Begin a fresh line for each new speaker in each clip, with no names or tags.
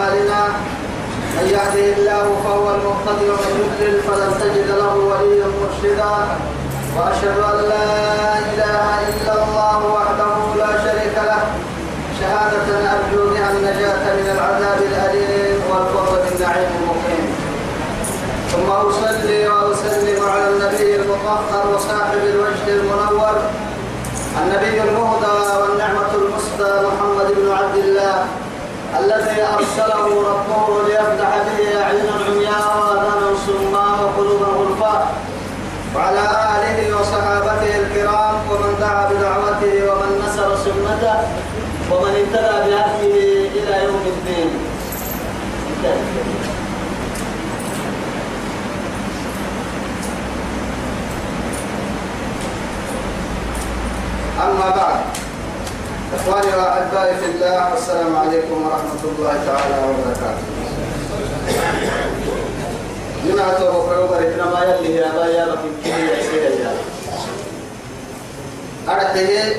أعمالنا من يهده الله فهو المهتدي ومن يضلل فلن تجد له وليا مرشدا. وأشهد أن لا إله إلا الله وحده لا شريك له. شهادة أرجو بها النجاة من العذاب الأليم والفوز بالنعيم المقيم. ثم أصلي وأسلم على النبي المطهر وصاحب الوجه المنور النبي المهدى والنعمة المسدى محمد الذي أرسله ربه ليفتح به أعين عمياء وأذانا صماء وقلوبا غلفاء وعلى آله وصحابته الكرام ومن دعا بدعوته ومن نصر سنته ومن اهتدى بهديه إلى يوم الدين. أما بعد إخواني وأحبائي في الله والسلام عليكم ورحمة الله تعالى وبركاته. لما توقع وبركنا ما يلي يا بايا لكن كي يسير يا أرته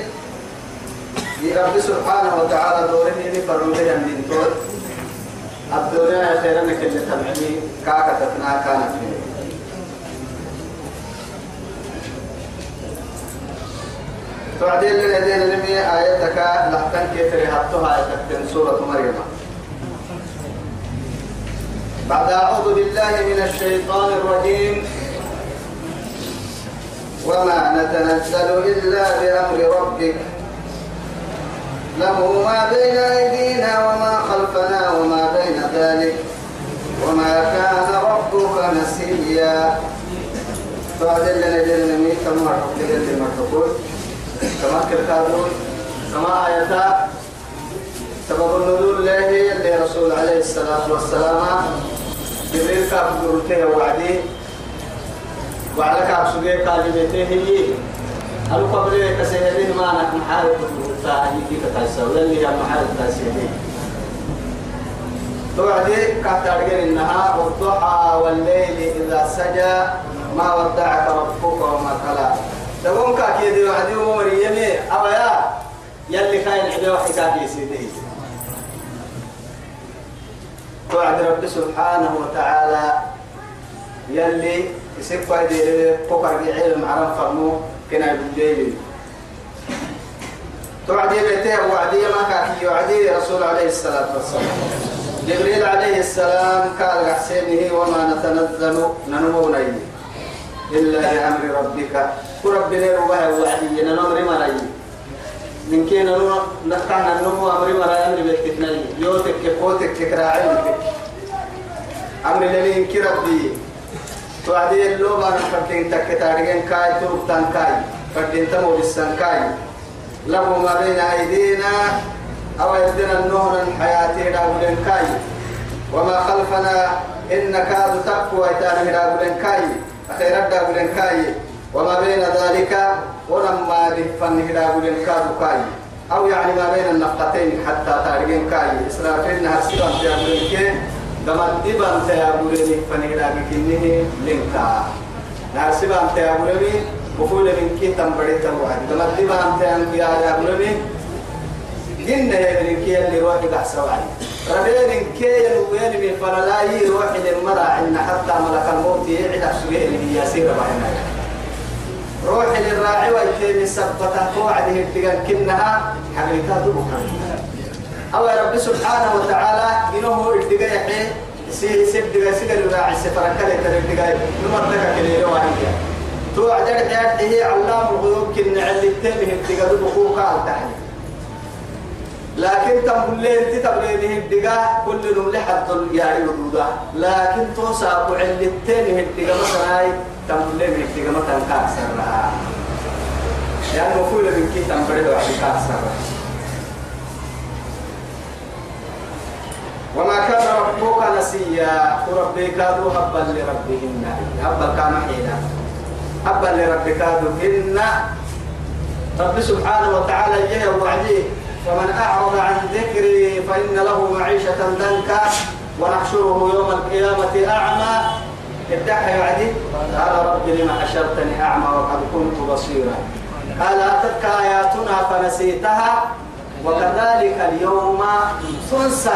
رب. سبحانه وتعالى دوره اللي فرمه من دور الدنيا خيرا كل تبعني كاكتنا كانت منه تعديل لنا لمي آياتك لحتن كيف رهبتها آياتك سورة مريم. بعد أعوذ بالله من الشيطان الرجيم. وما نتنزل إلا بأمر ربك. له ما بين أيدينا وما خلفنا وما بين ذلك. وما كان ربك نسيا. بعد اللي نجل كما رب لجل مرتقول كما كركادون كما آياتا سبب النزول له اللي رسول عليه الصلاة والسلام جبريل كاب قرته وعدي وعلى كاب سجى كلمته هي. ألو قبل كسهلين ما أنا محارب تاعي كي كتاسو اللي هي محارب تاسيني توعدي كاتارجر إنها والضحى والليل إذا سجى ما ودعك ربك وما قلى تقوم كاكي دي وعدي ومريمي أويا يلي خاين عدي وحكاكي سيدي توعد رب سبحانه وتعالى يلي يسفى دي فقر بعلم عرم فرمو كنا بالليل توعدي بيته وعدي ما كاكي وعدي رسول عليه الصلاة والسلام جبريل عليه السلام قال حسينه وما نتنزل ننمو إلا بأمر ربك وربنا ربها وعدي نمر ملاي من كين نو نتعنا نمو أمر ملاي أمر بيتكني يوتك كوتك كراعين أمر الذي إنك ربي توعدي اللو ما نفردين تكتارين كاي تربتان كاي فردين تمو بسان كاي له ما بين أيدينا أو يدنا النهر حياتي راغلين كاي وما خلفنا إن كاد تقوى تاني راغلين كاي أخيرا راغلين كاي وما بين ذلك ولما دفن راغلين كادو كاي. أو يعني ما بين النفقتين حتى تارجين كاي. إسرافيل نهر سيبان تيابلين كي دمت دبان تيابلين فنه راغلين لنكا. نهر سيبان تيابلين بقول من كي تنبري تنوعد دمت دبان تيابلين جن هذين كي اللي روح بحث وعي ربين كي الوين من فلالاي روح للمرأة عنا حتى ملك الموت يعد سجيه اللي هي سيرة معنا روح للراعي ويتم سبته توعده التقال كنها حقيقة بكرة أو رب سبحانه وتعالى إنه التقال يحيي سي سد سيد الراعي سفر كله التقال نمرتك كله واحد توعد هي علام الغيوب كن علي التمه التقال بقوقا التحليل لكن تملين تتبليه الدقاء كل نمل حد يعني لكن توسع وعلتين الدقاء مثلا تملين الدقاء مثلا كاسر يعني مفهول من كي تنبرد وعلي كاسر وما كان ربك نسيا وربك كادوا هبا لربهن هبا كان حينا هبا لربك كادوا رب سبحانه وتعالى يجي وعديه ومن أعرض عن ذكري فإن له معيشة ضنكا ونحشره يوم القيامة أعمى ادعى يعدي قال رب لما حشرتني أعمى وقد كنت بصيرا. قال أتتك آياتنا فنسيتها وكذلك اليوم تنسى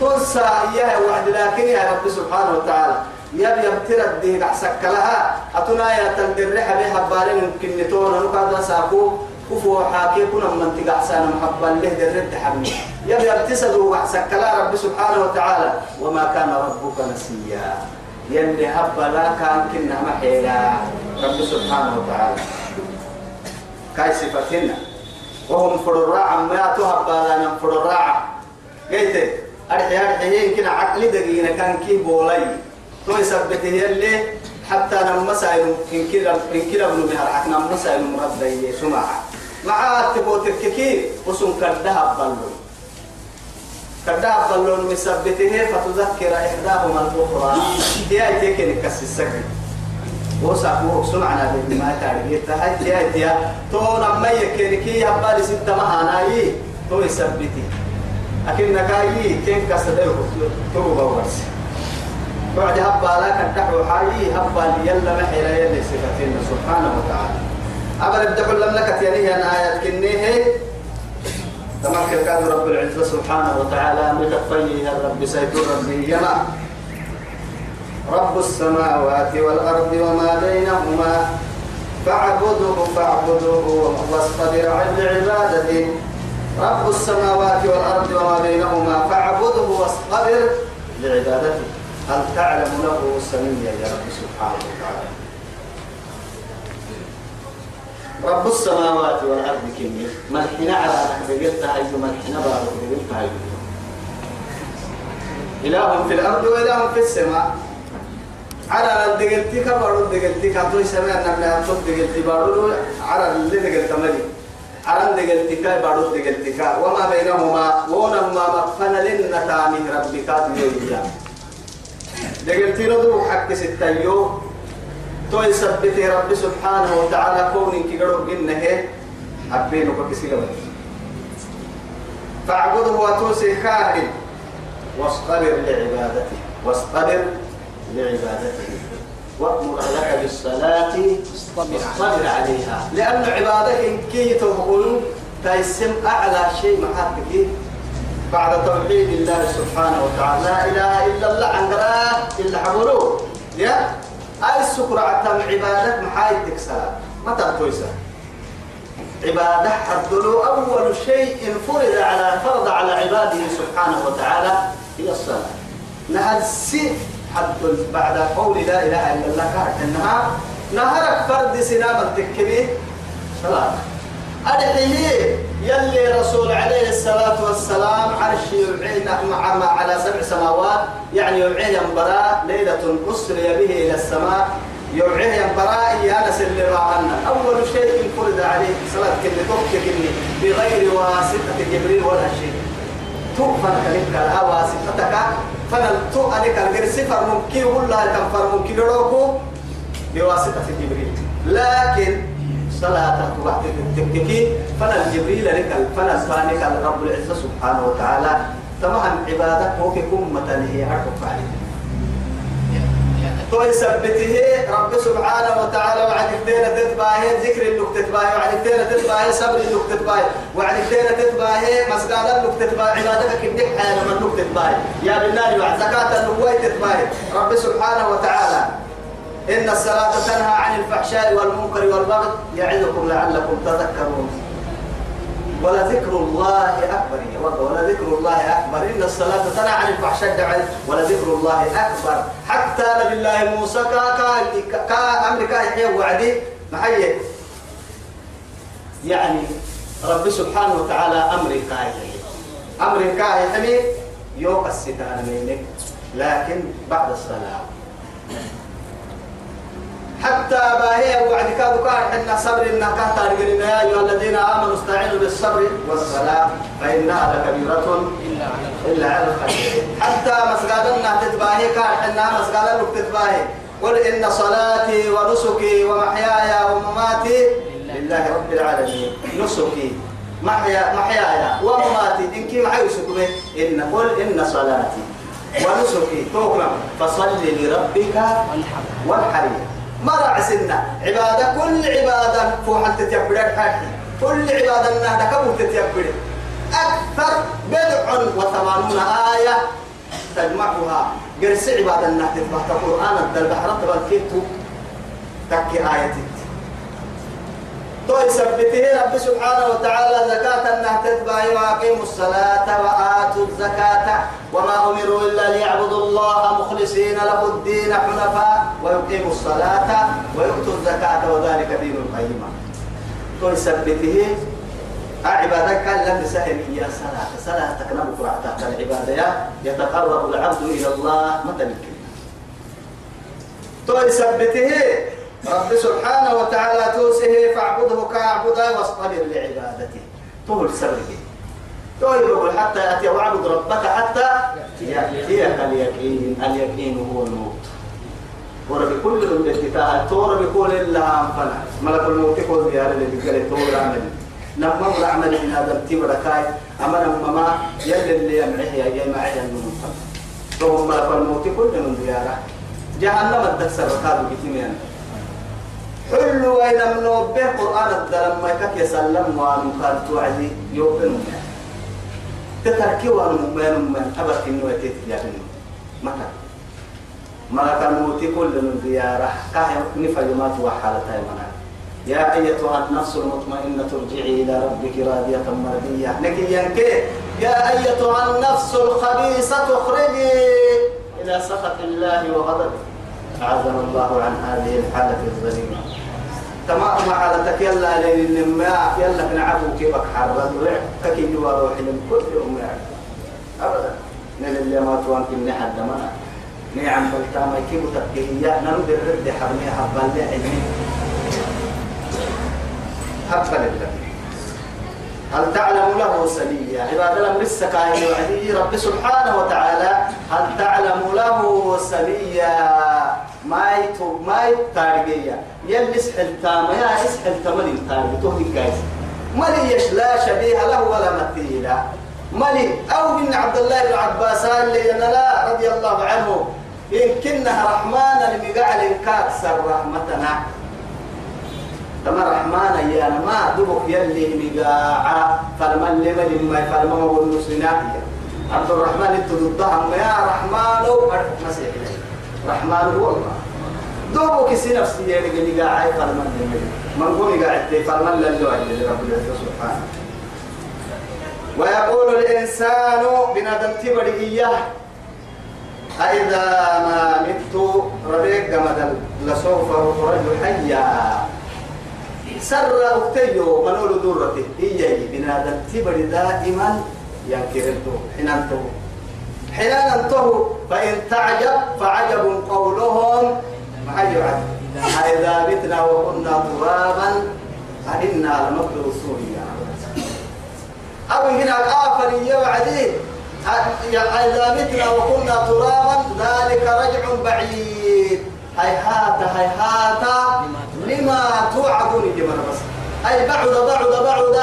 تنسى إياها وحد لكن يا رب سبحانه وتعالى. يب يبتر الدين أحسك لها. أتنا يا تندرح بها بالين يمكن نتونا نكذا ساكو كفو حاكي كنا من تقع سانا محبا له درد حمي يب يبتسدوا أحسك لها رب سبحانه وتعالى. وما كان ربك نسيا. يلي هب لا كان كنا محيلا رب سبحانه وتعالى. كاي صفتنا. وهم فرراعا ما تهب لا نفر الراعة قلت أرحي أرحي يمكن عقلي دقيقة كان كي بولاي تو يثبته يلي حتى نم مسائل إن كلا إن كلا ابن مهر حكنا مسائل مرد سماعة مع تبوت الككي وسم كردها بلون كردها بلون مثبته فتذكر إحداهما الأخرى. هي أيتيك نكسي السكر وساقو سمعنا بما تعرفت هاي تيا تيا تو نما يكينكي هبالي ستة مهاناي. تو يثبتي. لكن نكاي كين كسده تو بورس بعد هبا لك الدحو حالي هبا يلا محيلا يلي سبحانه وتعالى. أبر ابدأ لك تيانيه أنا آيات كنيه. تمام كان رب العزة سبحانه وتعالى متفيه الرب سيكون ربي يما رب السماوات والأرض وما بينهما فاعبده فاعبده واصطبر على عبادته. رب السماوات والأرض وما بينهما فاعبده واصطبر لعبادته. هل تعلم له سميا يا رب سبحانه وتعالى؟ رب السماوات والأرض كمية ملحنا على نحن قلتها أيضا ملحنا بارك قلتها أيضا إله في الأرض وإله في السماء. على الدقلتي كبارو الدقلتي كاتو يسمى أن نبنى أنتم دقلتي بارو على اللي دقلت على الدقلتي كاي بارو الدقلتي وما بينهما ونما مقفنا لنا تامي ربك دقلتي ردو حق ستايو تو يثبت رب سبحانه وتعالى كون كي قرب جنه أبينك كسيلة فاعبده وتوسي كاهن واصطبر لعبادته. واصطبر لعبادته. وأمر لك بالصلاة. واصطبر عليها. لأن عبادك كي تقول تيسم أعلى شيء محبك. بعد توحيد الله سبحانه وتعالى لا إله إلا الله عن إلا حبلوه يا أي السكر عتم عبادك محايد تكسر. متى تويسر عبادة حدلو أول شيء فرض على فرض على عباده سبحانه وتعالى هي الصلاة. نهدسي حد بعد قول لا إله إلا الله كارت إنها نهرك فرد سنام التكبي صلاة. أدحيه يلي رسول عليه الصلاة والسلام عرش يبعينا مع ما على سبع سماوات. يعني يبعيه ينبرا ليلة أسري به إلى السماء. يبعيه ينبرا يانس اللي راعنا أول شيء فرض عليه صلاة توقف كني. بغير واسطة جبريل ولا شيء. توقف كلمة واسطتك فنلتو أنك الجرسي فرمكي ولا كم فرمكي لروكو بواسطة جبريل. لكن صلاة وقت تكتكي فنا الجبريل لك فنا سبحانك رب العزة سبحانه وتعالى. طبعا عبادك هو كم هي عرفك عليه تو يثبته رب سبحانه وتعالى وعد كتير تتباهي ذكر اللي تتباهي وعد كتير تتباهي صبر اللي تتباهي وعد كتير تتباهي مسجد اللي تتباهي عبادتك كدك حال من اللي تتباهي يا بالله وعد زكاة اللي تتباهي. رب سبحانه وتعالى إن الصلاة تنهى عن الفحشاء والمنكر والبغي يعظكم لعلكم تذكرون. ولذكر الله أكبر. ولذكر الله أكبر. إن الصلاة تنهى عن الفحشاء ولذكر الله أكبر. حتى نبي الله موسى كا كا كا أمريكا يحيى وعدي. محيي يعني رب سبحانه وتعالى أمريكا يحيى أمريكا يحمي يوقع الستان منك. لكن بعد الصلاة. حتى باهي وعد كادو كان حنا صبر إنك كهتا يا أيها الذين آمنوا استعينوا بالصبر والصلاة فإنها لكبيرة إلا على الخشية حتى مسجدنا تتباهي كان حنا مسجدنا تتباهي. قل إن صلاتي ونسكي ومحياي ومماتي لله رب العالمين. نسكي محيا محياي ومماتي. إنك محي سكمه إن قل إن صلاتي ونسكي. توكنا فصل لربك وانحر ما رعسنا عبادة كل عبادة فوحل تتيبرك حاجة كل عبادة نهدك كم تتيبرك أكثر بضع وثمانون آية تجمعها. قرس عباد النهر تبقى القرآن الدل بحرة بالكيتو تكي آية تو يثبته رب سبحانه وتعالى زكاة النهر تتبع وأقيموا الصلاة وآتوا الزكاة وما أمروا إلا ليعبدوا الله مخلصين له الدين حنفاء ويقيموا الصلاة ويؤتوا الزكاة وذلك دين القيمة. تو يثبته عبادك لم تسهل يا صلاة. تكلم قرأة تحت العبادة يتقرب العبد إلى الله مثل تو يثبته رب سبحانه وتعالى توسه فاعبده كاعبده واصطبر لعبادته. طول سبره طول يقول حتى يأتي واعبد ربك حتى يأتيك اليقين. اليقين هو الموت. ورب كل من الكتاب. تور بكل إلا أنفنا. ملك الموت كل ديار اللي قال تور عمل نما ولا عمل من هذا التبر كاي أما نما ما يلي اللي يمعه يا جماعة النمط ثم ملك الموت كل من دياره جهنم الدكسر ركاب كتير حلو وين من به قرآن الدلم ما يكك يسلم وان قال توعدي يوبن تتركي وان من من أبد إنه يتيت يا بني متى؟ ملك الموت كل من زيارة كاه نفج ما توحالة منا يا أيتها النفس المطمئنة ارجعي إلى ربك راضية مرضية. لكن ينكي. يا أيتها النفس الخبيثة اخرجي إلى سخط الله وغضبه. أعاذنا الله عن هذه الحالة الظليمة. تمام حالتك يلا لين ما يلا نعبو كيفك حرد كي جوا روحي من كل يوم أبدا. نل اللي ما توان كنا حد ما. نعم بلتاما كيف تبكيه نرد الرد حرمي حبال لي علمي. حبال هل تعلم له سميا عباد الله لسه كاين وعدي. رب سبحانه وتعالى هل تعلم له سميا ما يتو ما يتارجيا يلي سحل تاما يا اسحل تملي تارج تهدي كايس ملي يش لا شبيه له ولا مثيلا ملي أو من عبد الله بن عباس اللي لا رضي الله عنه. إن كنا رحمن المقعل كاكسر رحمتنا. تما رحمن يا ما دبك يلي مقاعة فلما اللي ملي ما فلما هو النسلنات عبد الرحمن التدضهم يا رحمن مسيح رحمن هو الله. دوبك سي نفسي يعني قال قاعد ملي من قوم قاعد فلما اللي رب العزة سبحانه. ويقول الإنسان بنادم تبري إياه أئذا ما مت ربيك جمد لسوف أخرج حيا. سر أكتيو منول دورته إيجي بنادم تبري دائما ينكرته حنانته حنانته فإن تعجب فعجب قولهم. عجب. أئذا متنا وكنا ترابا أئنا لمبعوثون. يا أو هنا آفر يوعدين إذا متنا وكنا ترابا ذلك رجع بعيد. هيهات هيهات لما توعدون جمال بس أي بعد بعد بعد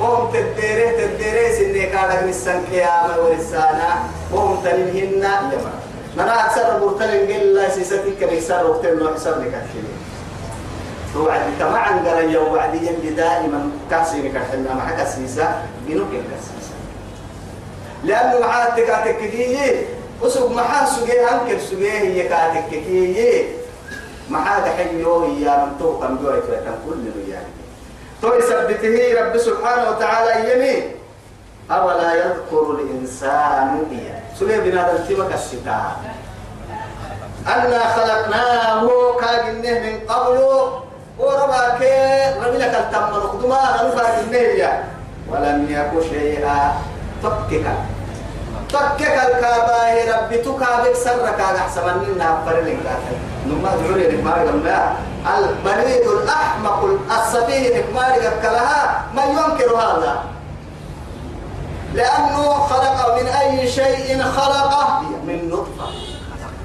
وهم تديره تديره سنة كانت نسان قيامة ورسانة وهم تنهن يما من أكثر برتلين قل لا سيستي كم يكسر وقتل نوع حساب لك توعد كما عن قال يوم وعدي اللي دائما كاسي كحنا مع كاسيسا بنوك كاسيسا لأنه معاه تكاتك كيه وسوق محا سوقيه أنكر سوقيه هي كاتك كيه محا دحيو هي من تو كم جوي كم كل يعني تو يثبته رب سبحانه وتعالى يمين أولا يذكر الإنسان إياه سوقيه بنادم تيمك الشتاء أنا خلقناه كاجنه من قبل. ورباك ربلك التم نخدما نرفع النية ولم يكن شيئا. فكك فكك الكاباه ربي تكابك سرك على حسب أننا فرلك نما دعوني نكمار لما البريد الأحمق السفيه نكمار كلها ما ينكر هذا؟ لأنه خلق من أي شيء خلقه؟ من نطفة.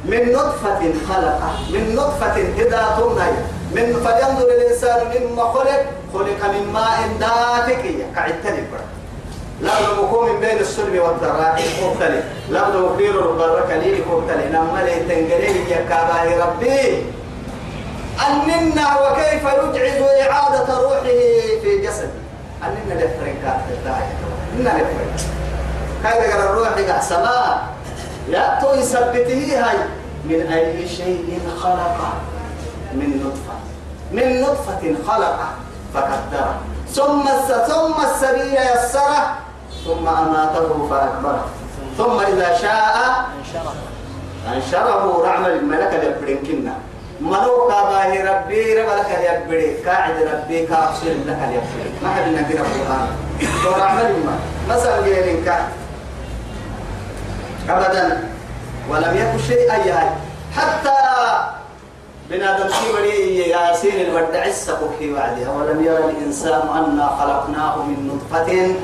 من نطفة خلقه. من نطفة إذا تمني. من فلينظر الإنسان مما خلق. خلق من ماء دافق كعتني لابد مكون من بين السلم والذراع مختلف لابد مكير الضر كليل مختلف نما لي يا كاباي ربي. أننا وكيف يجعز إعادة روحه في جسد أننا لفرنكات الداعي إن نفر كاي قال الروح سماء؟ يا تو يثبته هاي. من أي شيء خلقه من نطفة. من نطفة خلقه فقدره ثم ثم السبيل يسره ثم أماته فأكبره. ثم إذا شاء أنشره. رعم الملك يبرنكنا ملوكا باهي ربي ربك يبري. قاعد ربي كافسر لك يبري. ما حد نقرأ القرآن تو رحم الماء مثلا غيرك أبدا. ولم يكن شيء أي حتى بنادم في ولي ياسين الودع السقف في وعدها ولم يرى الإنسان أنا خلقناه من نطفة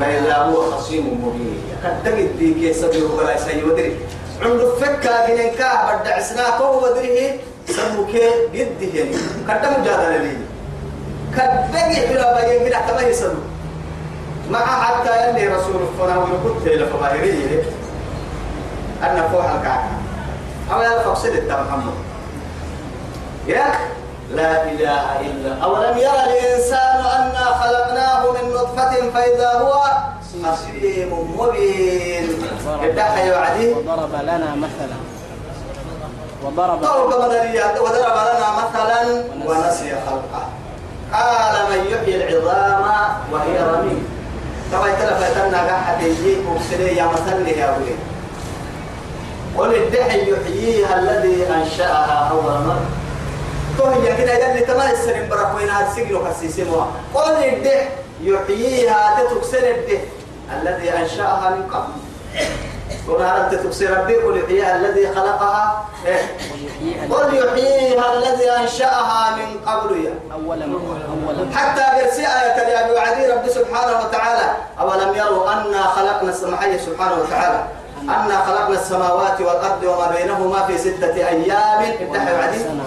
فإذا هو خصيم مبين. قد تجد دي كيس ولا سيودري عند فكا جنكا بدع سناكو ودريه سموك جد يعني قد مجادلة لي قد تجي حلا بيجي كده كما يسلو مع حتى يلي رسول الله ويقول إلى فباهرية أن فوح الكعكة أو يلا فقصد محمد يا لا إله إلا أولم يرى الإنسان أنا خلقناه من نطفة فإذا هو خصيم مبين. ادعى يوعدي
وضرب لنا مثلا. وضرب
وضرب لنا مثلا ونسي خلقه. قال من يحيي العظام وهي رميم. طبعا تلفتنا قاعد يجيك وسني يا مثل يا ولي قل الدحي يحييها الذي أنشأها أول مرة. كوه كده يلي تمام السنين هذا سجنوا كسيسموا قل الدح يحييها تتكسر الدح الذي أنشأها من قبل. قل هل تتكسر ربي؟ قل يحييها الذي خلقها. إيه؟ قل يحييها الذي أنشأها من قبل. يا
أولا أولا
حتى قرسي آية يا أبي وعدي رب سبحانه وتعالى. أولم يروا أنا خلقنا السماحية سبحانه وتعالى. أنا خلقنا السماوات والأرض وما بينهما في ستة أيام. انتهى وعدي
سنة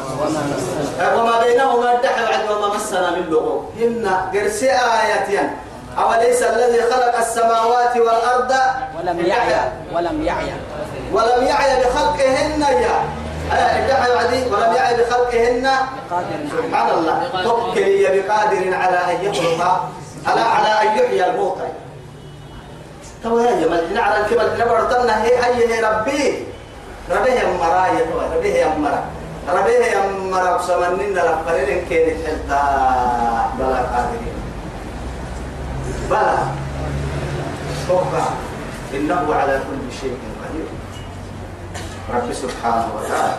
وما
بينهما انتهى وعدي وما مسنا من لغوب. هن قرسي آية أوليس الذي خلق السماوات والأرض؟
ولم يعيا ولم يعيا
ولم يعي بخلقهن يا. ولم يعي بخلقهن؟ سبحان الله. توكل بقادر على أن يخلق. على على أن يحيي الموتى تو يا جماعة نعلم كما نبرتنا هي هي هي ربي. ربي يا مرايا ربي يا مرا ربي يا مرا سمنين لفرين كانت حتى بلا قادرين. بلا توقع إنه على كل شيء قدير. رب سبحانه وتعالى.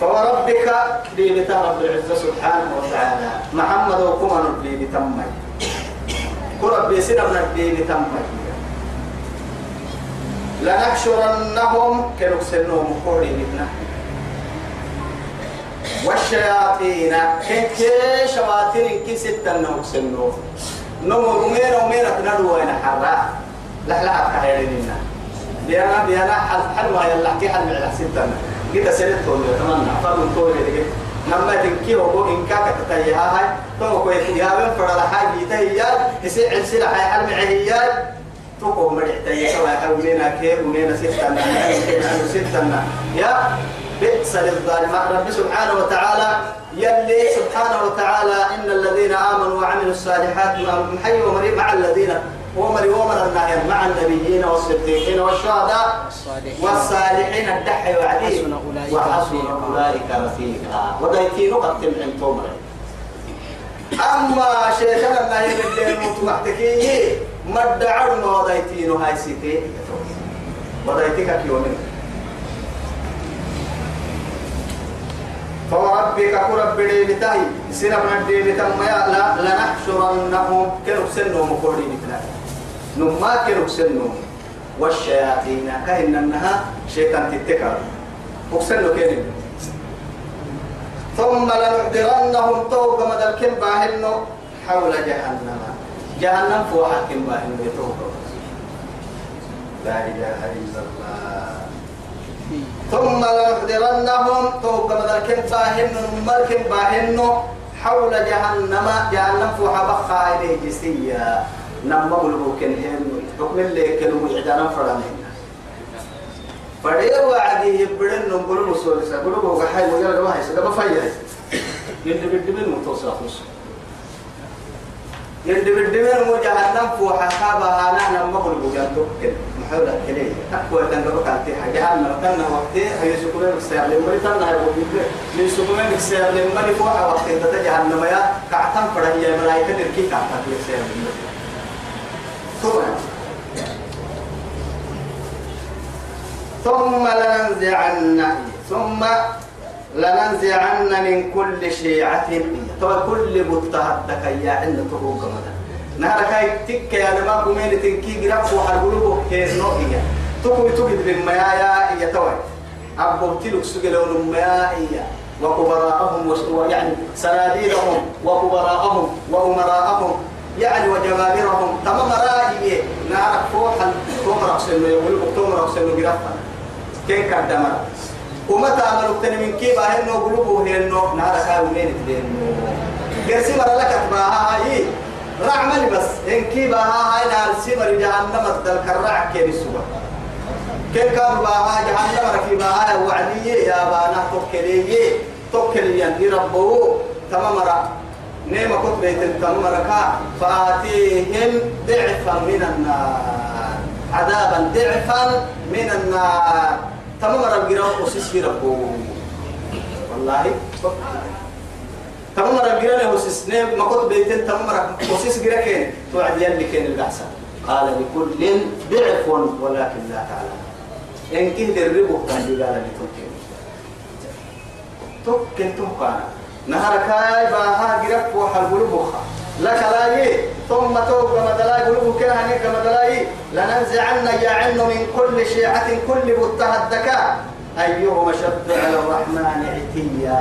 فوربك بيبتا رب العزة سبحانه وتعالى. محمد وكمان بيبتمي كرب من بيبتمي لنحشرنهم كنكسنهم كوري بنا. والشياطين. كي شياطين كي ستة نكسنهم نمو رمينا ومينا تنادوا وين حرا؟ لا لا كهيرنا بيانا بيانا حل حل ما يلا كي حل على ستة كده سنة تقول تمنى فرن تقول لي لما تنكي هو إن كاك تتيها هاي. تو كوي يا بن فرلا حاجة تهيا يسيع السلة هاي حل معهيات تقوم مرحتي سواء حولينا كيف ومينا ستة ستة يا بئس للظالم. رب سبحانه وتعالى يلي سبحانه وتعالى إن الذين آمنوا وعملوا الصالحات محي ومري مع الذين ومري ومر النهي مع النبيين والصديقين والشهداء
الصالحين
والصالحين الدحي وعدي.
وحسن أولئك رفيقا.
ودايتين قتل عن أما شيخنا الله يبدأ الموت وحدكي مد عرنا ودايتين هاي سيتي. ودايتك يومين. فوربك كرب بديبتاي سنة من ديبتم يا لا لنحشرنهم. كنو سنو مقولي مثلا نما كنو سنو. والشياطين كهن انها شيطان تتكر. وسنو كنو ثم لنحضرنهم توبة مدى الكم باهنو حول جهنم. جهنم فوحة كم باهنو. يتوبة لا إله إلا الله. ثم لنحضرنهم توقع كم باهن نمر كم باهن. حول جهنم جهنم فوحا بخا إليه جسيا. نما بلغو كن هن حكم اللي كانوا مجعدانا فرانين. فدي وعدي يبدن نقول مسؤول سأقول له وحي مجرد ما هي سأقول فيا يلي بدي من متوسع خص يندب الدمر مو جهنم فوحة كابها نحن مقل بجان توكل ثم لننزعن ثم لننزعن من كل شيعة. تو كل متهدك يا عند تروق مدى. نهار كاي تك يا لما قومين تنكي قرب وحلقلوه كير نوئية تقوي تقد بالمياه يا توي. أبو تلك سجلون مياه وكبراءهم ويعني سناديدهم. وكبراءهم وأمراءهم. يعني وجماهيرهم. تمام رأيي. نعرف فوحا. تمرق سنو يقول تمرق سنو قرفا كين كدما ومتى عملوا تاني من كيف هنو قلوبه هنو نعرف هاي ومين تدينو قرسي مرة لك تباها هاي رعمل بس. إن كيف هاي نار سمر جهنم الدلكرع كين السوا كين كان باها جهنم ركيبها وعدي يا بانا توكلي توكلي يندي ربو. تمام رأي نيمة كتبة تمركا فآتيهم ضعفا من النار. عذابا ضعفا من النار. تمر الجيران وسيس ربو. والله. الجيران وسيس نيم ما كتبة تمر وسيس جيران توعد يلي كان الأحسن قال لكل ضعف ولكن لا تعلم. إن كهد الربو كان قال لتوكل توكل توكل نهر كاي باها جرف وحل قلوبها. لك لاي ثم توب مدلاي قلوب كان هنيك مدلاي لننزعن يعن من كل شيعة كل متهدك أيهما شد على الرحمن عتيا؟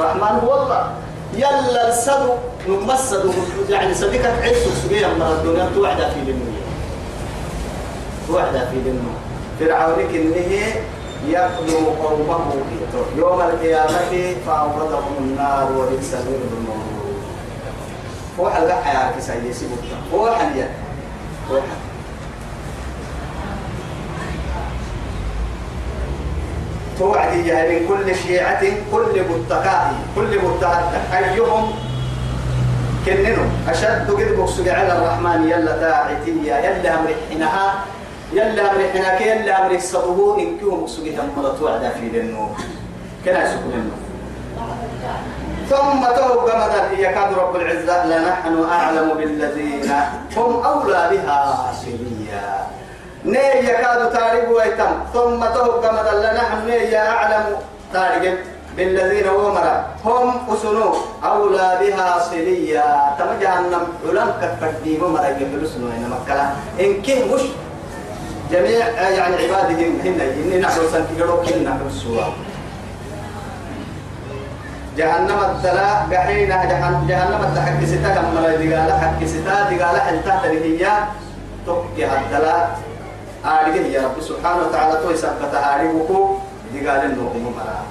رحمن هو الله يلا السدو نمسد يعني صديقك عيسو سبيا من الدنيا. توعد في للنية توعد في للنية فرعونك إنه يقدم قومه يوم القيامة فأوردهم النار وبئس الورد المورود هو حلقة حياة كسائي سيبوك هو حليا هو حليا توعد يعني من كل شيعة كل متقاء كل متقاء أيهم؟ كننو. أشد قد بقصد على الرحمن يلا داعتيا يلا أمر حينها يلا أمر حينك يلا أمر الصدوه إن كيهم بقصد هم توعد في النور كنا يسكن النور ثم توب مدى يكاد رب العزة لنحن أعلم بالذين هم أولى بها سبيا. ني يكاد تاريخ ويتم. ثم توب مدى لنحن ني أعلم تاريخ بالذين ومرا هم أسنو أولى بها صليا. تم جهنم. علم كفردي ومرا يقبل سنو إن مكلا. إن كه مش جميع يعني عبادهم هن إن نحن سنكيرو كل نحن جهنم الدلاء قحينا جهنم جهنم الدحك ستا كما دقال حق ستا دقال حلتا تريهيا توكي الدلاء آرقه يا رب سبحانه وتعالى توي سبت آرقه دقال النوم مرا.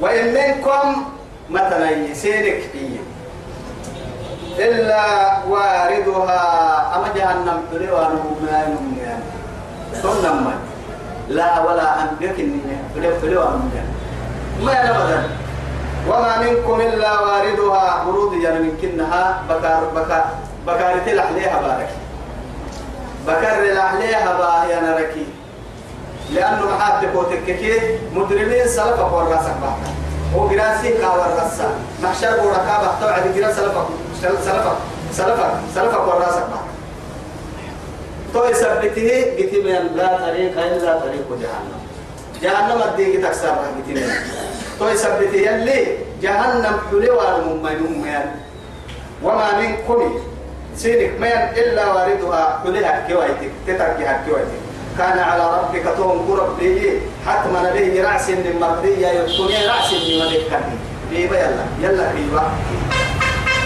وإن منكم مثلا يسيرك إيه إلا واردها أما جهنم تلوى نمنا نمنا ثم لا ولا أنبيك إني فلو أنبيك ما أبدا وما منكم إلا واردها ورود يعني يمكنها بكار بكار بكار تلحليها بارك بكر لحليها باهي أنا ركي. لأنه محاتك وتككي مدرمين سلفك والراسك بحثا وقراسي كاور رسا محشر وركابة توعد قراس سلفك سلفك سلفك سلفك والراسك بحثا تو يثبته من لا طريق إلا طريق جهنم. جهنم الدين تكسر من. تو يثبته يلي جهنم حلوى المؤمنون وما منكم. سينك من إلا واردها. حلها كويتك تتركها كويتك كان على ربك توم قرب به حتما به رأس من مرضية يكون رأس من ملك. بيبا يلا. يلا بيبا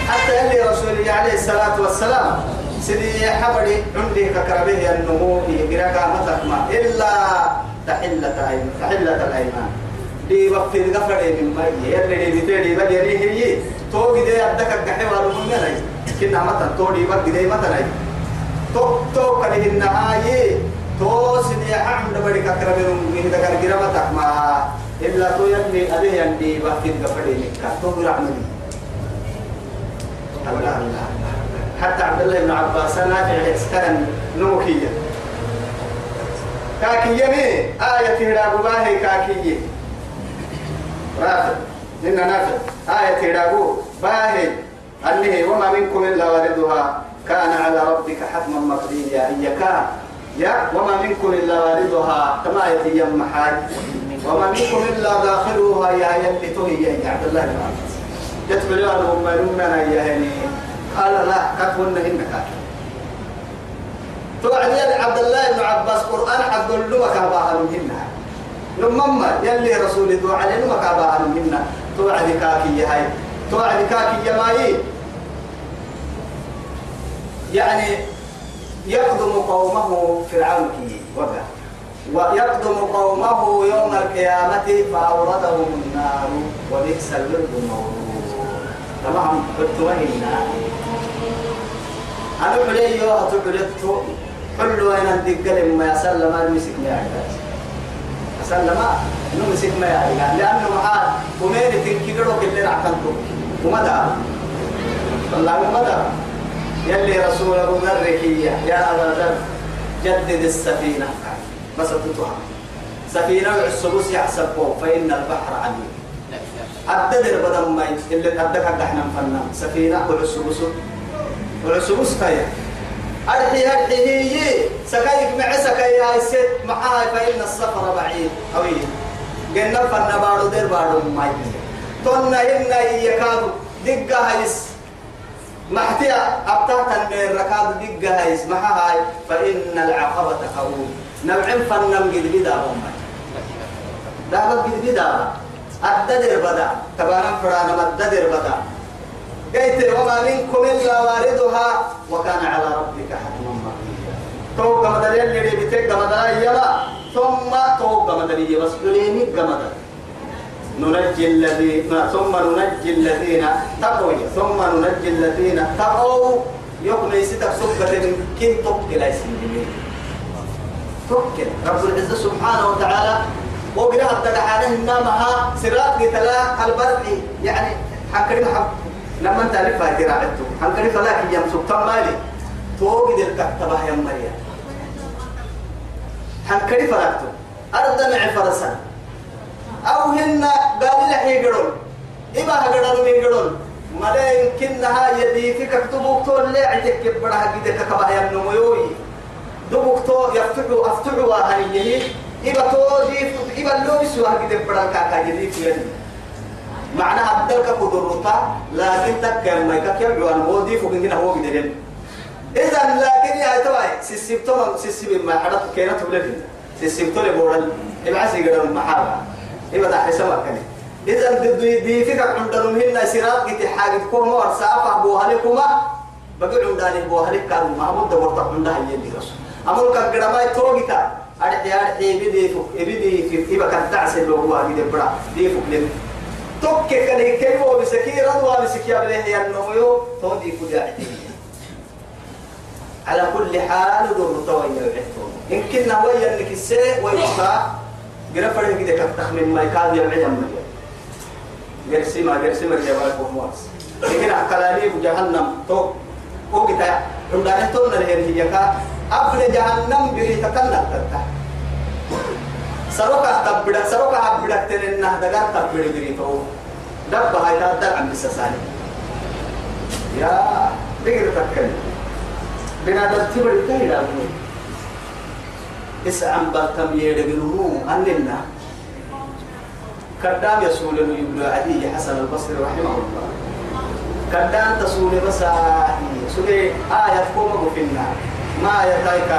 حتى يلي رسول عليه الصلاة والسلام سيدي حبري عندي ككربه النمو يقرأك متكما إلا تحلة أيمان تحلة الأيمان دي وقت الغفر من مي يلي دي بدي هي تو دي أدك الجحيم والمن لي كنا متن تو دي بدي دي متن أي تو تو كده النهاية تو سيدي حمد بدي ككربه من ذكر جرا متكما إلا تو يلي أبيه يندي بحكي قفلي مكة تو برعملي الله الله حتى عبد الله بن عباس نافع استلم نوكية كاكية مي آية هراب باهي كاكية رافع إن نافع آية هراب باهي أنه وما منكم إلا واردها. كان على ربك حتما مقضيا. إياك يا وما منكم إلا واردها. كما يتيم محاج وما منكم إلا داخلها يا يلي تهي يا عبد الله بن عباس. يتبع لهم يا هني. قال لا كتبنا إنك توعد يا عبد الله بن عباس قرآن عبد الله كابا منهن نمما يلي رسول دعاء عليه ما كابا منهن توعد كاكي هاي. توعد كاكي يا ماي. يعني يقدم قومه فرعون كي وقع ويقدم قومه يوم القيامة فأوردهم النار وبئس الورد المورود. تمام؟ بتوهنا أنا حلي يو أتحلت حلو أنا الدقل ما يسلم المسك ما يعرف. سلم نمسك ما يعرف. لأنه معاه ومين تنكيرو كل عقلته ومدى. والله ومدى. يلي رسول أبو ذر يا أبا ذر جدد السفينة. بس تطوها. سفينة السبوس يحسبه فإن البحر عليم. الددر بدل ما اللي أدك إحنا نفنى. سفينة والسبوس والسبوس كيا أرحي أرحي سكايك مع سكايا الست معها فإن السفر بعيد. أوي. قلنا فن بارو دير بارو ماي تونا هنا يكادو دقة هايس محتيا أبتاتا من ركاد دقة هايس محا هاي فإن العقبة قوي نوعين فنم قد بدا هم. دابا قد بدا الددر بدا. تبارا فرانا الددر بدا. قيت وما منكم إلا واردها وكان على ربك حتما مقضيا توقع مدري اللي بتك مدري يلا. ثم توقع مدري بس قليني قمدر ننجي الذين ثم ننجي الذين تقوا ثم ننجي الذين تقوا. يوم يسيتك سكة كن تقل يسير توكل رب العزة سبحانه وتعالى وقرأ التدعانه إنما سراط قتلا البرق. يعني حكري محب لما انت عرفها تراعته حكري فلاك يمسك تمالي توقد الكتبة يا مريم. حكري فلاكته أرض مع فرسا أو هن قال لحي قرون إما هقرون من قرون ملا يمكنها يدي فيك اكتبوك تول لي عندك كبرها قدك كبها يا نمويوي دبوكتو يفتحوا افتحوا وهنيه إبا توجي إبا لو يسوى كده بدل كاكا جديد يعني معناها بدل كقدرتا لكن تكر ما يكير جوان ودي فوق هنا هو كده إذا لكن يا توي سيسيبتو سيسيب ما حدث كينات ولدين سيسيبتو لبورل إبا سيجرا محابا. إبا ده حسابك كده إذا دي دي فيك عندهم هنا سيرات كده حاجة كوما ورسافة بوهالكما بقول عندنا بوهالك كان محمود دورت عندها يلي رسول. أمر كقدما توجتا أرحي أرحي بدي فوق بدي في إبا كان تعسل لو هو بدي برا دي فوق لين توك كان كيف هو بسكيرا وبسكيا بله يا النويو تودي كذا على كل حال دور توي يعتون إن كنا ويا إنك الساء ويبقى جرفر كده كتخمن ما يكاد يعلم مريم جرسي ما مريم ما يكون واس لكن أكلاني بجهنم توك وقتا عندنا تون الهي هي كا أبدا جهنم بري تكلم تتا سروكا تبدا سروكا أبدا تنين دعار تبدا بري تو دب هاي تادر عم بسساني يا بير تكلم بنا دلتي بري اسعم بالتم يدغنو أننا كدام يسول ابن عدي حسن البصري رحمه الله. كدام تسول مساحي سوري آية كوما في النار ما يتايك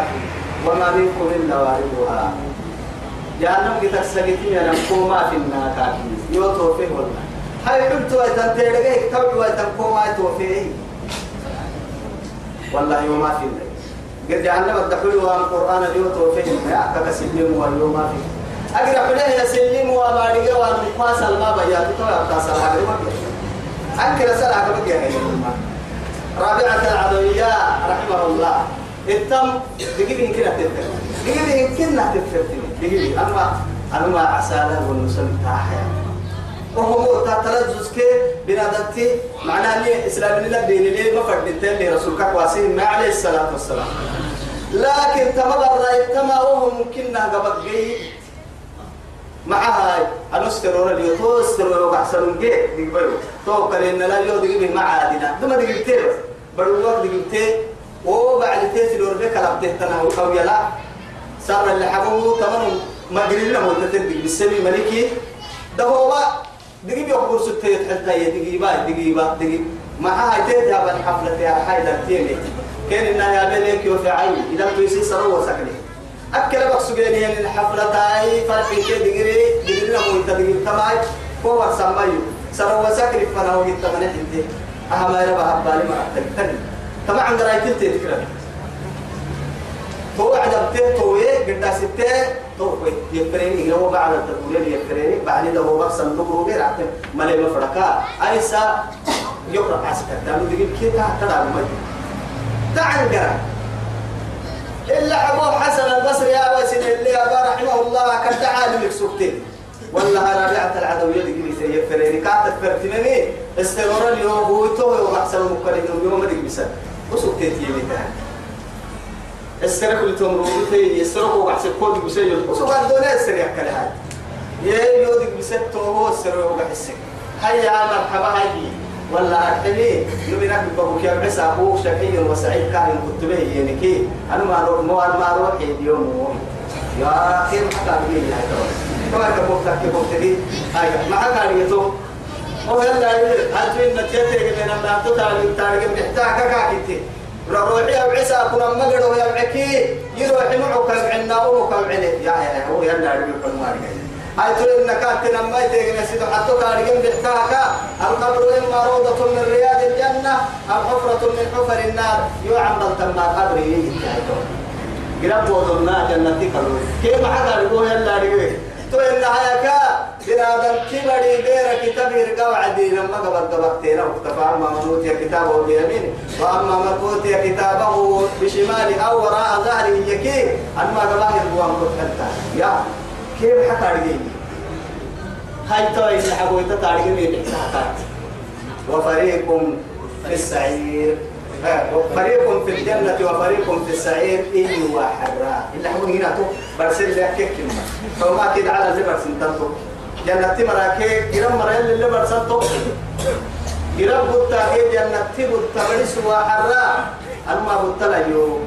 وما منكم إلا واردها جهنم قد تسجتين يا كوما في النار كاكي يوتو فيه والله. هاي حبت ويتن تيرغيك توي ويتن كوما يتوفيه والله وما في الله قد جهنم الدخول والقرآن اليوتو فيه. يا كسلم واليوم ما فيه. أقرأ عليه يسلم وما رجع والمقاس الماء بيات تو أبتا سلا أنكر سلا قبل يا رابعة العدوية رحمه الله. التم دقيقة كنا تفكر دقيقة كنا تفكر دقيقة أما أنا ما عساله والنسل تاحيا. وهو تتلزز كي بنادتي معناها لي إسلام الله دين لي ما فردت لي رسولك واسين ما عليه الصلاة والسلام. لكن تمغر رأيت ما وهم ممكن قبقي معها أنسترون اللي توسترون وحسن جي دقبلو تو كلين لا يو دقبه معادنا دم دقبتي بروك دقبتي وبعد تيسي لور بك لابته تناو أو يلا صار اللي حبوه تمام ما قرينا لهم تتدق بالسمي ملكي ده هو دقيب يقبر ستة حتى يدقيبا دقيبا دقيب معها تيجي الحفلة يا حيدر تيمي. كان إنها يا بنيك يوفي عين إذا تيسي سروا سكني أكل بقصقيني يعني الحفلة تاي فرقي كي دقري دقري لهم تدقيب تماي. هو سمايو. سروا سكني فانا هو جيت من حدي أهم يربا هبالي ما أحتاج طبعا قرايت تذكر هو عدبته توي قد ستة توي يفريني لو بعد التقولين يفريني بعد هو بس صندوق غير عتم ملي مفرقا ايسا يقرأ عسكر ده دي كده تدعم مي تعال قرا إلا أبو حسن البصري يا أبو سن اللي أبا رحمه الله كان تعالى لك سكتين والله رابعة العدوية دي قلت يفريني كانت فرتمني استمر اليوم هو تو وحسن المكرهين يوم ما دي بسن وسكتين يمي تعالى السرق اللي تمروا في يسرقوا وحسب كود بسيء وسوق الدنيا السرق كلها يا يودك بسته هو السرق وحسك هيا مرحبا هاي ولا أرحمي نبينا بابوك يا بس أبوك شقي وسعيد كان كتبه يعني كي. أنا ما أروح ما ما أروح اليوم يا أخي كان بيجي هاي كما كبوك تك كبوك تدي هاي ما كان يتو هو هلا هل نتيجة من أن تطالع تارجم محتاج كاكيتي روحي أو عيسى كنا مقر ويا بعكي يروح معك عنا أمك العلي يا يا هو يلا ربي كل هاي تقول إنك أنت لما تيجي نسيت حتى كارجين بحكاك القبر إما روضة من رياض الجنة أو حفرة من حفر النار. يعمل تم القبر يجي قرب وضلنا جنتك كيف حدا يقول يلا ربي تو إن هيك بنادم كبري بير كتاب يرجع عدي لما قبل قبلتنا وكتب أما من أوتي كتابه بيمينه وأما من أوتي كتابه بشماله أو وراء ظهره يكي أما قبل يرجع مكتبتا يا كيف حتى رجيني هاي تو إن حبوا يتتارجني بحكاك وفريق في السعير. فريق في الجنة وفريق في السعير إن وحراء إلا حبون هنا تو برسل لك كيف فما كده على اللي برسل تنتو جنة مراكي جرم مرأي اللي برسل تو. جرم بطا كي جنة بطا برس وحراء أما بطا لا يو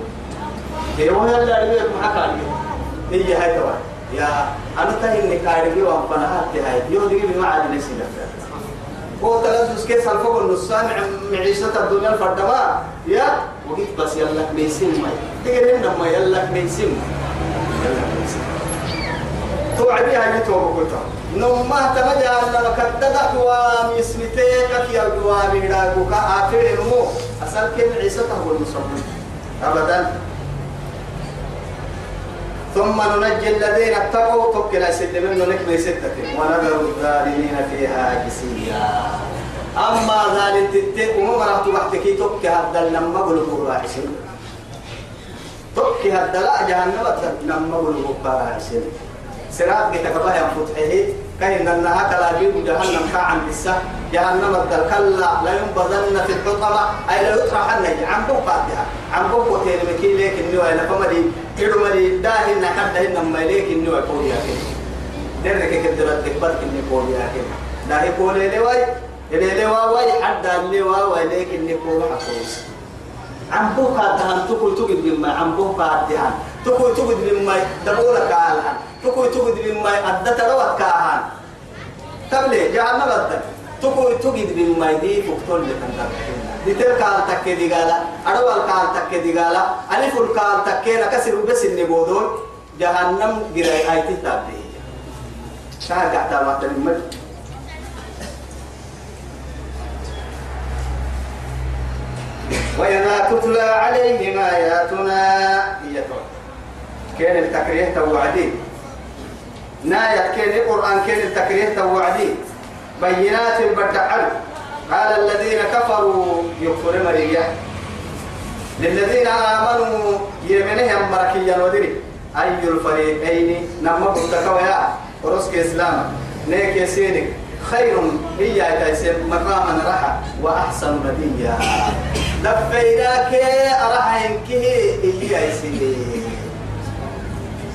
هي وهي اللي معك عليه هي هاي توا يا أنا تهي نكاري وأنا هاتي هاي. يو دي بمعاد نسينا هو تلذذ كيف الفوق النصان معيشة الدنيا الفردما يا وقيت بس يلا ميسين ما تقدر إنما يلا ميسين توعدي هاي توبكوتا نما تمجا أن كتدا قوام يسمتك يا قوام يراقوك. آخر نمو أصل كم عيسى هو المصمم أبدا. ثم ننجي الذين اتقوا توكل سد منه نكمل ستة ونذر الظالمين فيها جسيا أما ذلك تتك وما مرحت وحدك توك هذا لما قلوا راعسين توك هذا لا جهنم لما قلوا راعسين سراب كتكبه ينفتحه كأن النها كلابيب جهنم كعن بسه جهنم الدل كلا لا ينبذن في الحطمة أي لا يطرحن عن بقاتها عن بقوتين مكين ليك النوى. لفمدي كيلو مدي داهن حد هن مليك النوى قولي أكيد. درك كدرت تكبر كني قولي أكيد. داهي قولي لواي اللي لواي حد اللي واي ليك الني قولي حقوس عن بوكا دهان تقول بما عن بوكا دهان تقول تقول بما دبولك على تقول تقول بما أدت روت كاهان تبلي جعلنا بدل تقول تقول بما دي تقول لك أنت. ديتر كان تكي دي قالا أدوال كان تكي دي قالا ألف كان تكي نكسر بس النبودون جهنم جراي آيتي تابدي شاهد قعدة ما تلمد وإذا تتلى عليهم آياتنا. هي كان التكريه توعدي؟ ناية كان القرآن كان التكريه توعدي. بينات بدعل قال الذين كفروا يكفر مريا. للذين آمنوا يمنهم مركيا ودري أي الفريقين؟ نما بتكويا ورسك إسلام. نيك يسيرك خير. هي تيسير مقاما رحى وأحسن نديا. لفيناك أرحينك هي يسير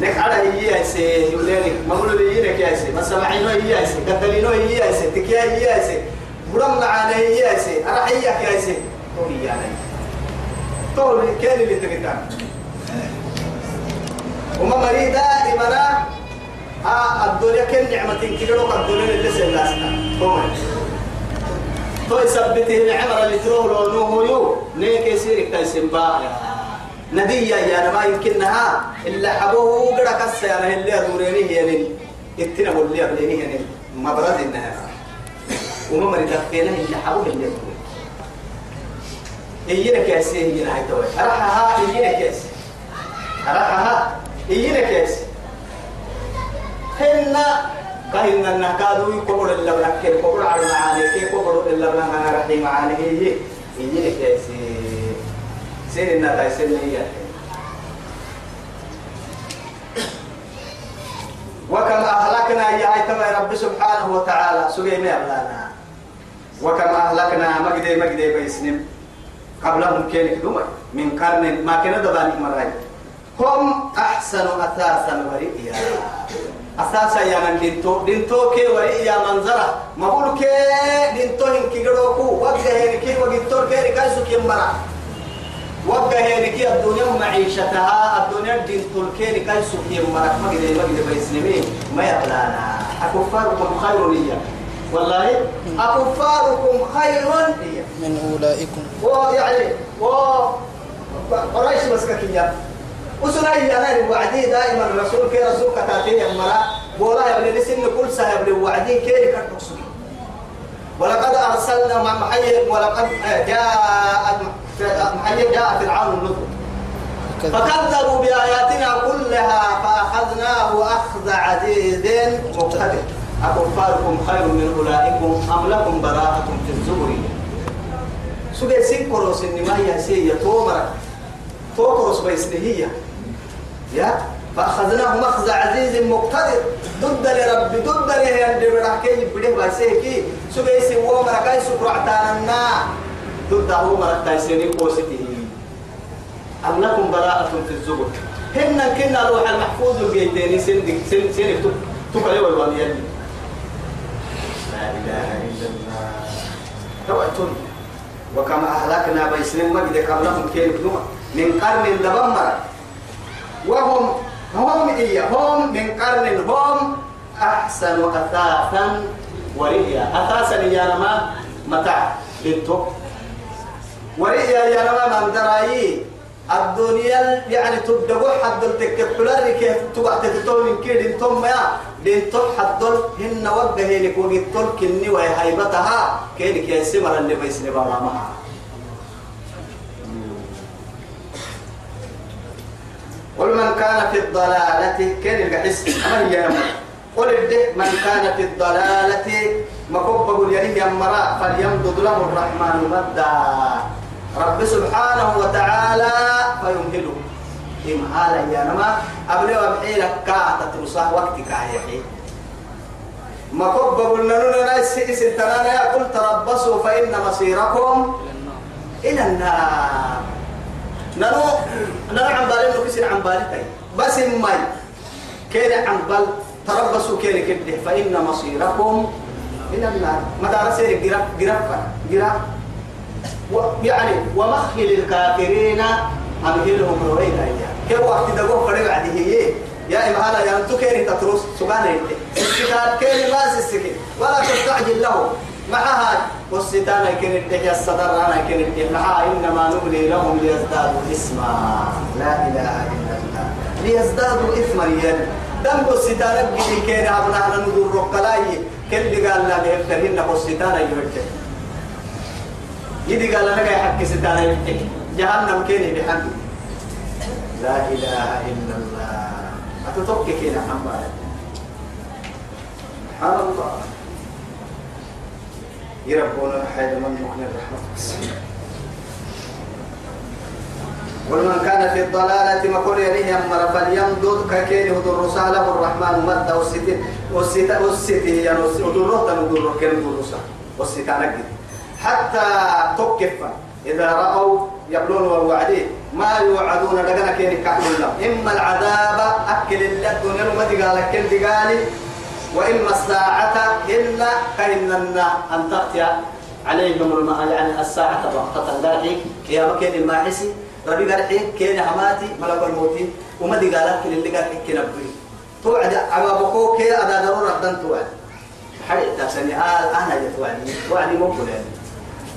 نك على هي يسير يولينك مقولوا لي ينك يا يسير ما سمعينه هي يسير قتلينه هي يسير تكيا هي يسير برم معنا هي يسير أرحيك يا يسير هو يعني طول كان اللي تقدر وما مريضة إمنا آه الدنيا كن نعمة كيلو الدنيا اللي سلاسنا هو تو يثبته العمر اللي تروح له نوه يو نيك يصير كايسين بايا ندية يا ما يمكنها إلا حبوه قد كسر يعني اللي أدوريني يعني إتنا واللي أبليني يعني مبرد النهار وما مريض فينا إلا حبوه اللي أدوريني إينا كاسي إينا هاي توي أرحها إينا كاسي أرحها إينا كاسي هنا كهنا نكادو يكبر إلا بنك يكبر على معاني كي يكبر إلا رحي معاني هي إينا كاسي سين النتا سين هي. وكما أهلكنا يا أيتما رب سبحانه وتعالى. سجي ما يبلانا وكما أهلكنا مجدي مجدي بيسنم. قبلهم كينك دوما من قرن ما كان دبانك مرأي. هم أحسن أثاثا ورئيا. أساسا يا من دينتو. دينتو كي ورئيا منظرة. ما بقول كي دينتو هن كي قدوكو. وجه هن كي وجدتور كي ركايسو كي مرا هن كي الدنيا معيشتها الدنيا دينتو كي ركايسو كي مرا ما قد ما قد بيسلمي ما يبلانا أكفاركم خير ليا والله أكفاركم خير
من أولئكم.
ويعني و قريش مسككية وسنا أنا وعدي دائما الرسول كي رسول كتاتين المرا بولا يا ابن لسن كل سنة ابن وعدي كي كتقصي ولقد أرسلنا مع محيي ولقد جاء محيي جاء فرعون النذر فكذبوا بآياتنا كلها فأخذناه أخذ عزيز مقتدر. أكفاركم خير من أولئكم أم لكم براءة في الزبر؟ سوغي سيكروس إنما هي سيئة. تومرك توكروس بيسنهية يا؟ فأخذناه مخزى عزيز مقتدر. ضد لرب ضد له عند برحكي بده بسيكي سوغي سي ومرك أي سكر عتانا ضد هو مرك تايسيني قوسته أم لكم براءة في الزبر. هن كنا روح المحفوظ البيتين سن سن سن تكلي والواليين لا إله إلا الله. توعتني وكما أهلكنا بيسلم مجد قبلهم كيف نوع. من قرن لبمر. وهم هم إيه هم من قرن هم أحسن أثاثا ورئيا. أثاثا يا متاع. للتو ورئيا يا نما من درايي. الدنيا يعني تبدأ حد التكبلر كيف تبع تتطور من كيد ثم يا. بين تب حد هن وجه لك وقت تل كني وهي هيبتها كينك يا سمر اللي بيسني بابا معها. قل من كان في الضلالة كان القحس أمر يا قل الده من كان في الضلالة. مكبب اليريه يمرا فليمدد له الرحمن مدا. رب سبحانه وتعالى فيمهله إمهالا يا نما؟ أبلي وبحيلك كاعة ترساه وقتك يحيي ما كبب لنا ناس سنتنا يا قل تربصوا فإن مصيركم إلى النار. نانو نانو عم بالي إنه كسر عم بالي بس ماي كان عم بال تربصوا كان كده. فإن مصيركم إلى النار. مدارس جراف جراف جراف يعني ومخل الكافرين أمهلهم رويدا كيف وقت دقوه فريق عدي هي. يا إما هذا يا أنتو كيري تتروس سبحانه يتي الستان كيري ما سسكي ولا تستعجل له. معها والستان كيري التحيى الصدر أنا كيري التحيى معها إنما نملي لهم ليزدادوا إثما. لا إله إلا الله. ليزدادوا إثما يد دم الستان بجي كيري أبناء ندور رقلاي كل قال لا بيفترهن والستان يهجر يدي قال لنا يا حق ستان يهجر جهنم كيني بحمد لا إله إلا الله أتتوقع كينا حمد سبحان الله يربونا حيد من مكن الرحمة ومن كان في الضلالة ما كل يليه أمر فليمدد ككين هدر رساله الرحمن مد والستين والستين والستين يعني ودره تنودره كين هدر والستين نجد حتى تكف إذا رأوا يبلون ووعدي ما يوعدون لقنا كين كحل الله. إما العذاب أكل الله الدنيا وما تقال كل تقالي وإما الساعة إلا كأننا أن تأتي عليهم الم- يعني الساعة بغتة ذلك يا مكان الماحسي ربي قال حين كين حماتي ملك الموت. وما دي قالك اللي قال حين كنبري توعد على بقوك أدا ضرورة توعد. حريق تاسني آه أنا جت وعدي. وعدي مو فلان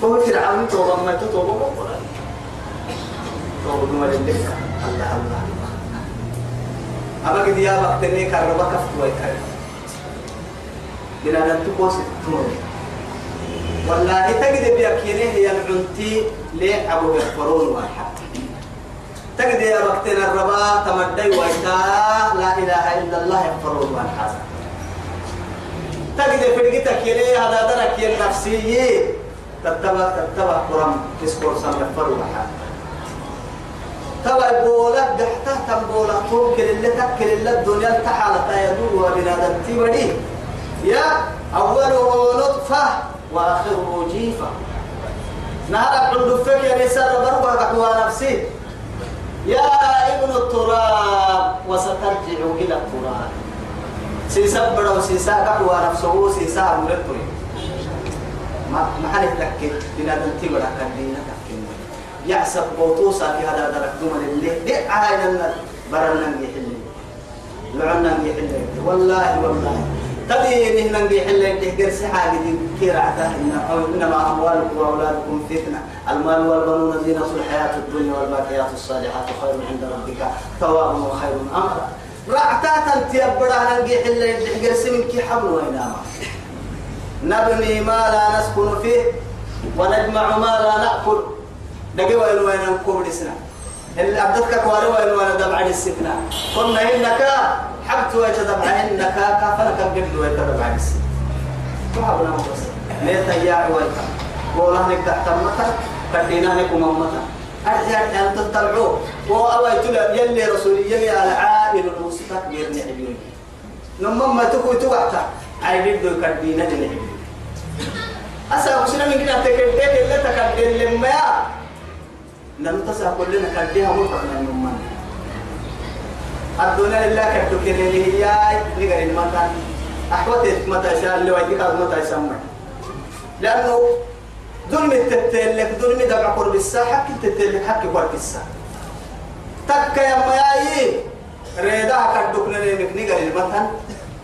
تو فرعون تو ما تو تو مو فلان تو بدو ما لك الله الله. أما قد يا وقت إني كربا كفت ويكر بلا نتقوس تمر والله تجد بيكينه هي العنتي ليه أبو يغفرون واحد. تجد يا وقتنا الربا تمدي ويتا لا إله إلا الله يغفرون واحد. تجد فرقتك يلي هذا درك يل نفسي. تتبع تتبع قرم تسكر سم يغفرون واحد تبع بولك قحته تنبولا توكل اللي تكل اللي الدنيا تحالة يدور وبنادم تيودي يا أوله نطفة وآخره جيفة نهار عند فك يا نساء بربع قحوة نفسي. يا ابن التراب وسترجع إلى التراب. سيسبر وسيسا قحوة نفسه سيسا مرتوي ما ما حد لك بنادم تيبرا كدينا تكين يحسب بوتوسا في هذا درك دوما اللي. دي عاينا برنا يحل لعنا يحل والله والله. تبي نحن نحل تهجر سحاق دي كير عتاه أو إنما أموالكم وأولادكم فتنة. المال والبنون زينة الحياة الدنيا والباقيات الصالحات خير عند ربك. ثواب وخير أمرا رعتاتا تيبرا ننجي حل تهجر سمك حبل ويناما نبني ما لا نسكن فيه ونجمع ما لا نأكل. دقي وين وين نكون لسنا. اللي أبدتك كواري وين وين دمع السكنة كنا إنك حبت ويتدمع إنك كافلك قبل ويتدمع السكنة فهبنا بس ليه تياع ويتا والله نك تحت مطر كدينا لكم مطر أرجع أن تطلعوا أسا وسنا من كنا تكديك اللي تكدين لما لم تسع كلنا كديها مرتقنا من من الدنيا لله كدوكين اللي هي نقر المكان أحوتت متى شاء اللي ويديك متى يسمى لأنه ظلم التتلك ظلم دمع قرب الساعة حق التتلك حق قرب الساعة تك يا مياي ريدا كدوكنا نيمك نقر المكان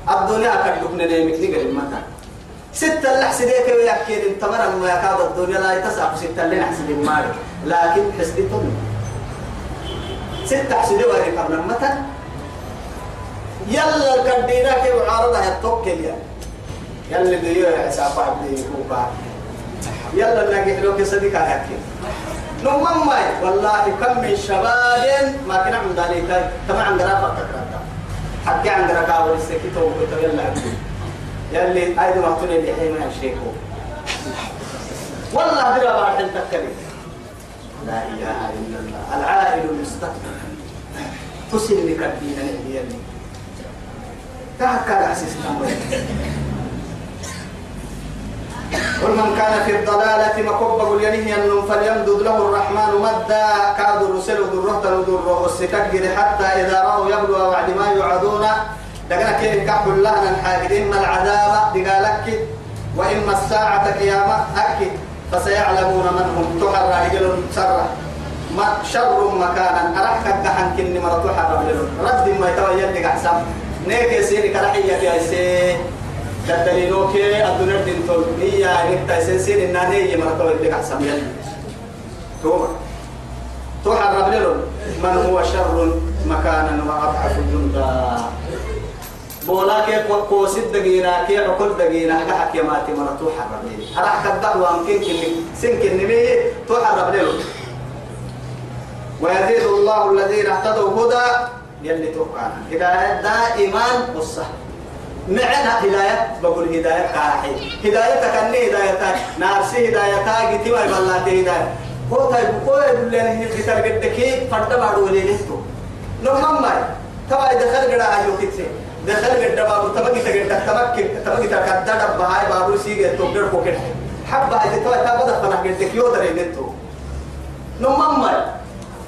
الدنيا كدوكنا نيمك نقر المكان ستة اللي حسديك ويأكيد انت مرة ما يكاد الدنيا لا يتسع ستة اللي نحسد المال لكن حسدتهم ستة حسدي وهي قبل مثلا يلا كدينا كيف عارضة يتوكل يا. يلا ديو يا حساب عبدي كوكا يلا نلاقي لو كصديق هكي نمم ماي والله كم من شباب ما كنا عند ذلك تما عند رافق تكرتا حكي عند ركاول السكيتو وكتب يلا. يلي أيضا ما تقول لي حين الشيخو والله بلا بعد تكلم لا إله إلا الله. العائل المستقبل. تسل لك الدين يلي تهكى العسيس ومن كان في الضلالة مكبب الينه أنه فليمدد له الرحمن مدا. كاد الرسل ذره تنذر والستكبر حتى إذا رأوا يبلغ بعد ما يوعدون. دقنا كيف كحل الله الحاجد إما العذاب دقالك وإما الساعة قيامة أكد فسيعلمون من هم. تحر رجل سرة. ما شر مكانا. أرحك الدحن كني مرة تحر رجل. رد ما يتوجد لك أحسن نيك يسيري كرحية يا سي كدليلوك الدنيا دين تول. هي نكتا سنسير النانية مرة توجد لك أحسن يلي توبة تحر رجل. من هو شر مكانا وأضعف جندا. بولا كي قوسد دقينا كي عقل دقينا حكا يا ماتي مرة توحر ربلي أراح كدعوة ممكن كني سن كني مي توحر ربلي ويزيد الله الذين اهتدوا هدى يلي توقعنا هداية دائما والصح معنا هداية بقول هداية كاحي هداية تكني هداية نارسي هداية تاجي تما بلاتي هداية. هو هو يقول لنا كي فرد ما دولي لهتو نمم ما توا دخل قدا أيو كتسي. دخل قدا بابو تمكي تقدا تمكي تمكي تقدا بهاي بابو سيجي تقدر كوكت حبة توا تابدا فنا قد كي يودر ينتو نمم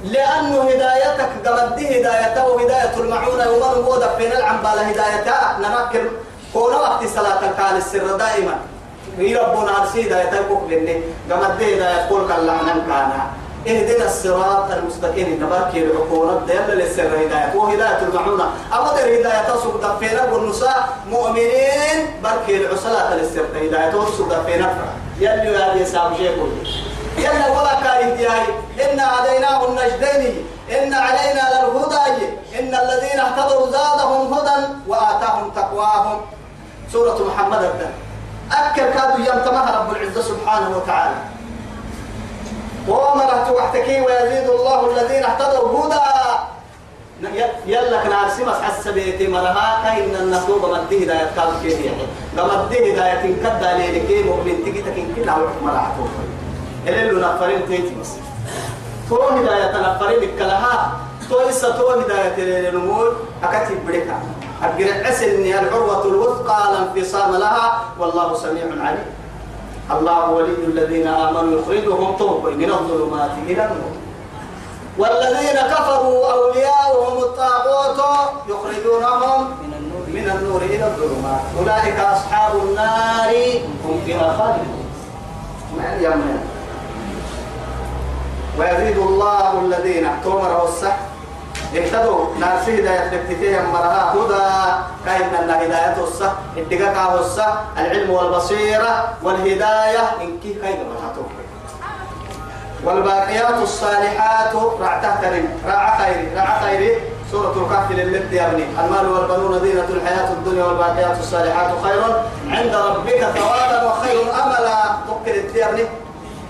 لأنه هدايتك قمد هدايته وهداية المعونة ومن هو دفين العنبالة هدايتها نمكن كون وقت صلاة الكال السر دائما. يربون عرسي هدايته يقول لني قمد هداية قول كاللعنة كان. اهدنا الصراط المستقيم. تبارك العقول. دل للسر هداية وهداية المعونة در هداية سوق دفينا والنساء مؤمنين. برك العسلاء للسر هداية سوق دفينا يلي يا دي سام شيء يلا ولا كاين إن عليناه النجدين. إن علينا للهدى. إن الذين اهتدوا زادهم هدى وآتاهم تقواهم. سورة محمد الدم. أكل كادوا يمتمها رب العزة سبحانه وتعالى. وأمرت وحتكي ويزيد الله الذين اهتدوا هدى. يلا كنا عرسمس حسبيتي مرها. كاين النصوب مده هداية كان كيه مده هداية كدا ليلكي مؤمن تجي تكين كنا وحكم رعتوه اللي نفرين تيتي بس. تو هداية نفرين الكلها تو إسا تو هداية النمور أكتب بريكا. أقرأ أسني العروة الوثقى لا انفصام لها. والله سميع عليم. الله ولي الذين آمنوا يخرجهم طوبا من الظلمات إلى النور. والذين كفروا أولياؤهم الطاغوت يخرجونهم
من النور
من إلى الظلمات. أولئك أصحاب النار هم فيها خالدون. اليمن ويزيد الله الذين تؤمر الصح اهتدوا ناس هداية لبتتهم مرها هدى. كاين أن هداية الصح اتقاقه الصح العلم والبصيرة والهداية. إن كي كاين مرها والباقيات الصالحات رعتها كريم. رع خير. رع خير. سورة الكهف للت يا ابني. المال والبنون زينة الحياة الدنيا والباقيات الصالحات خير. عند ربك ثوابا وخير أملا. تذكر يا ابني.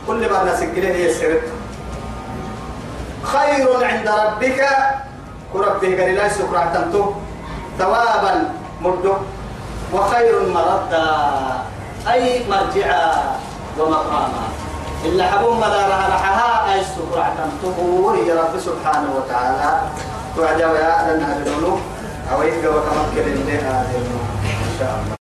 كل ما نسجله هي السرت خير عند ربك. كربته قال لا سكر اعتمته ثوابا مده وخير مردا أي مرجعا ومقاما. إلا حبون مدارها رحها. أي سكر اعتمته هي رب سبحانه وتعالى. وعجب يا أهل أو يبقى وتمكن لها إن شاء الله.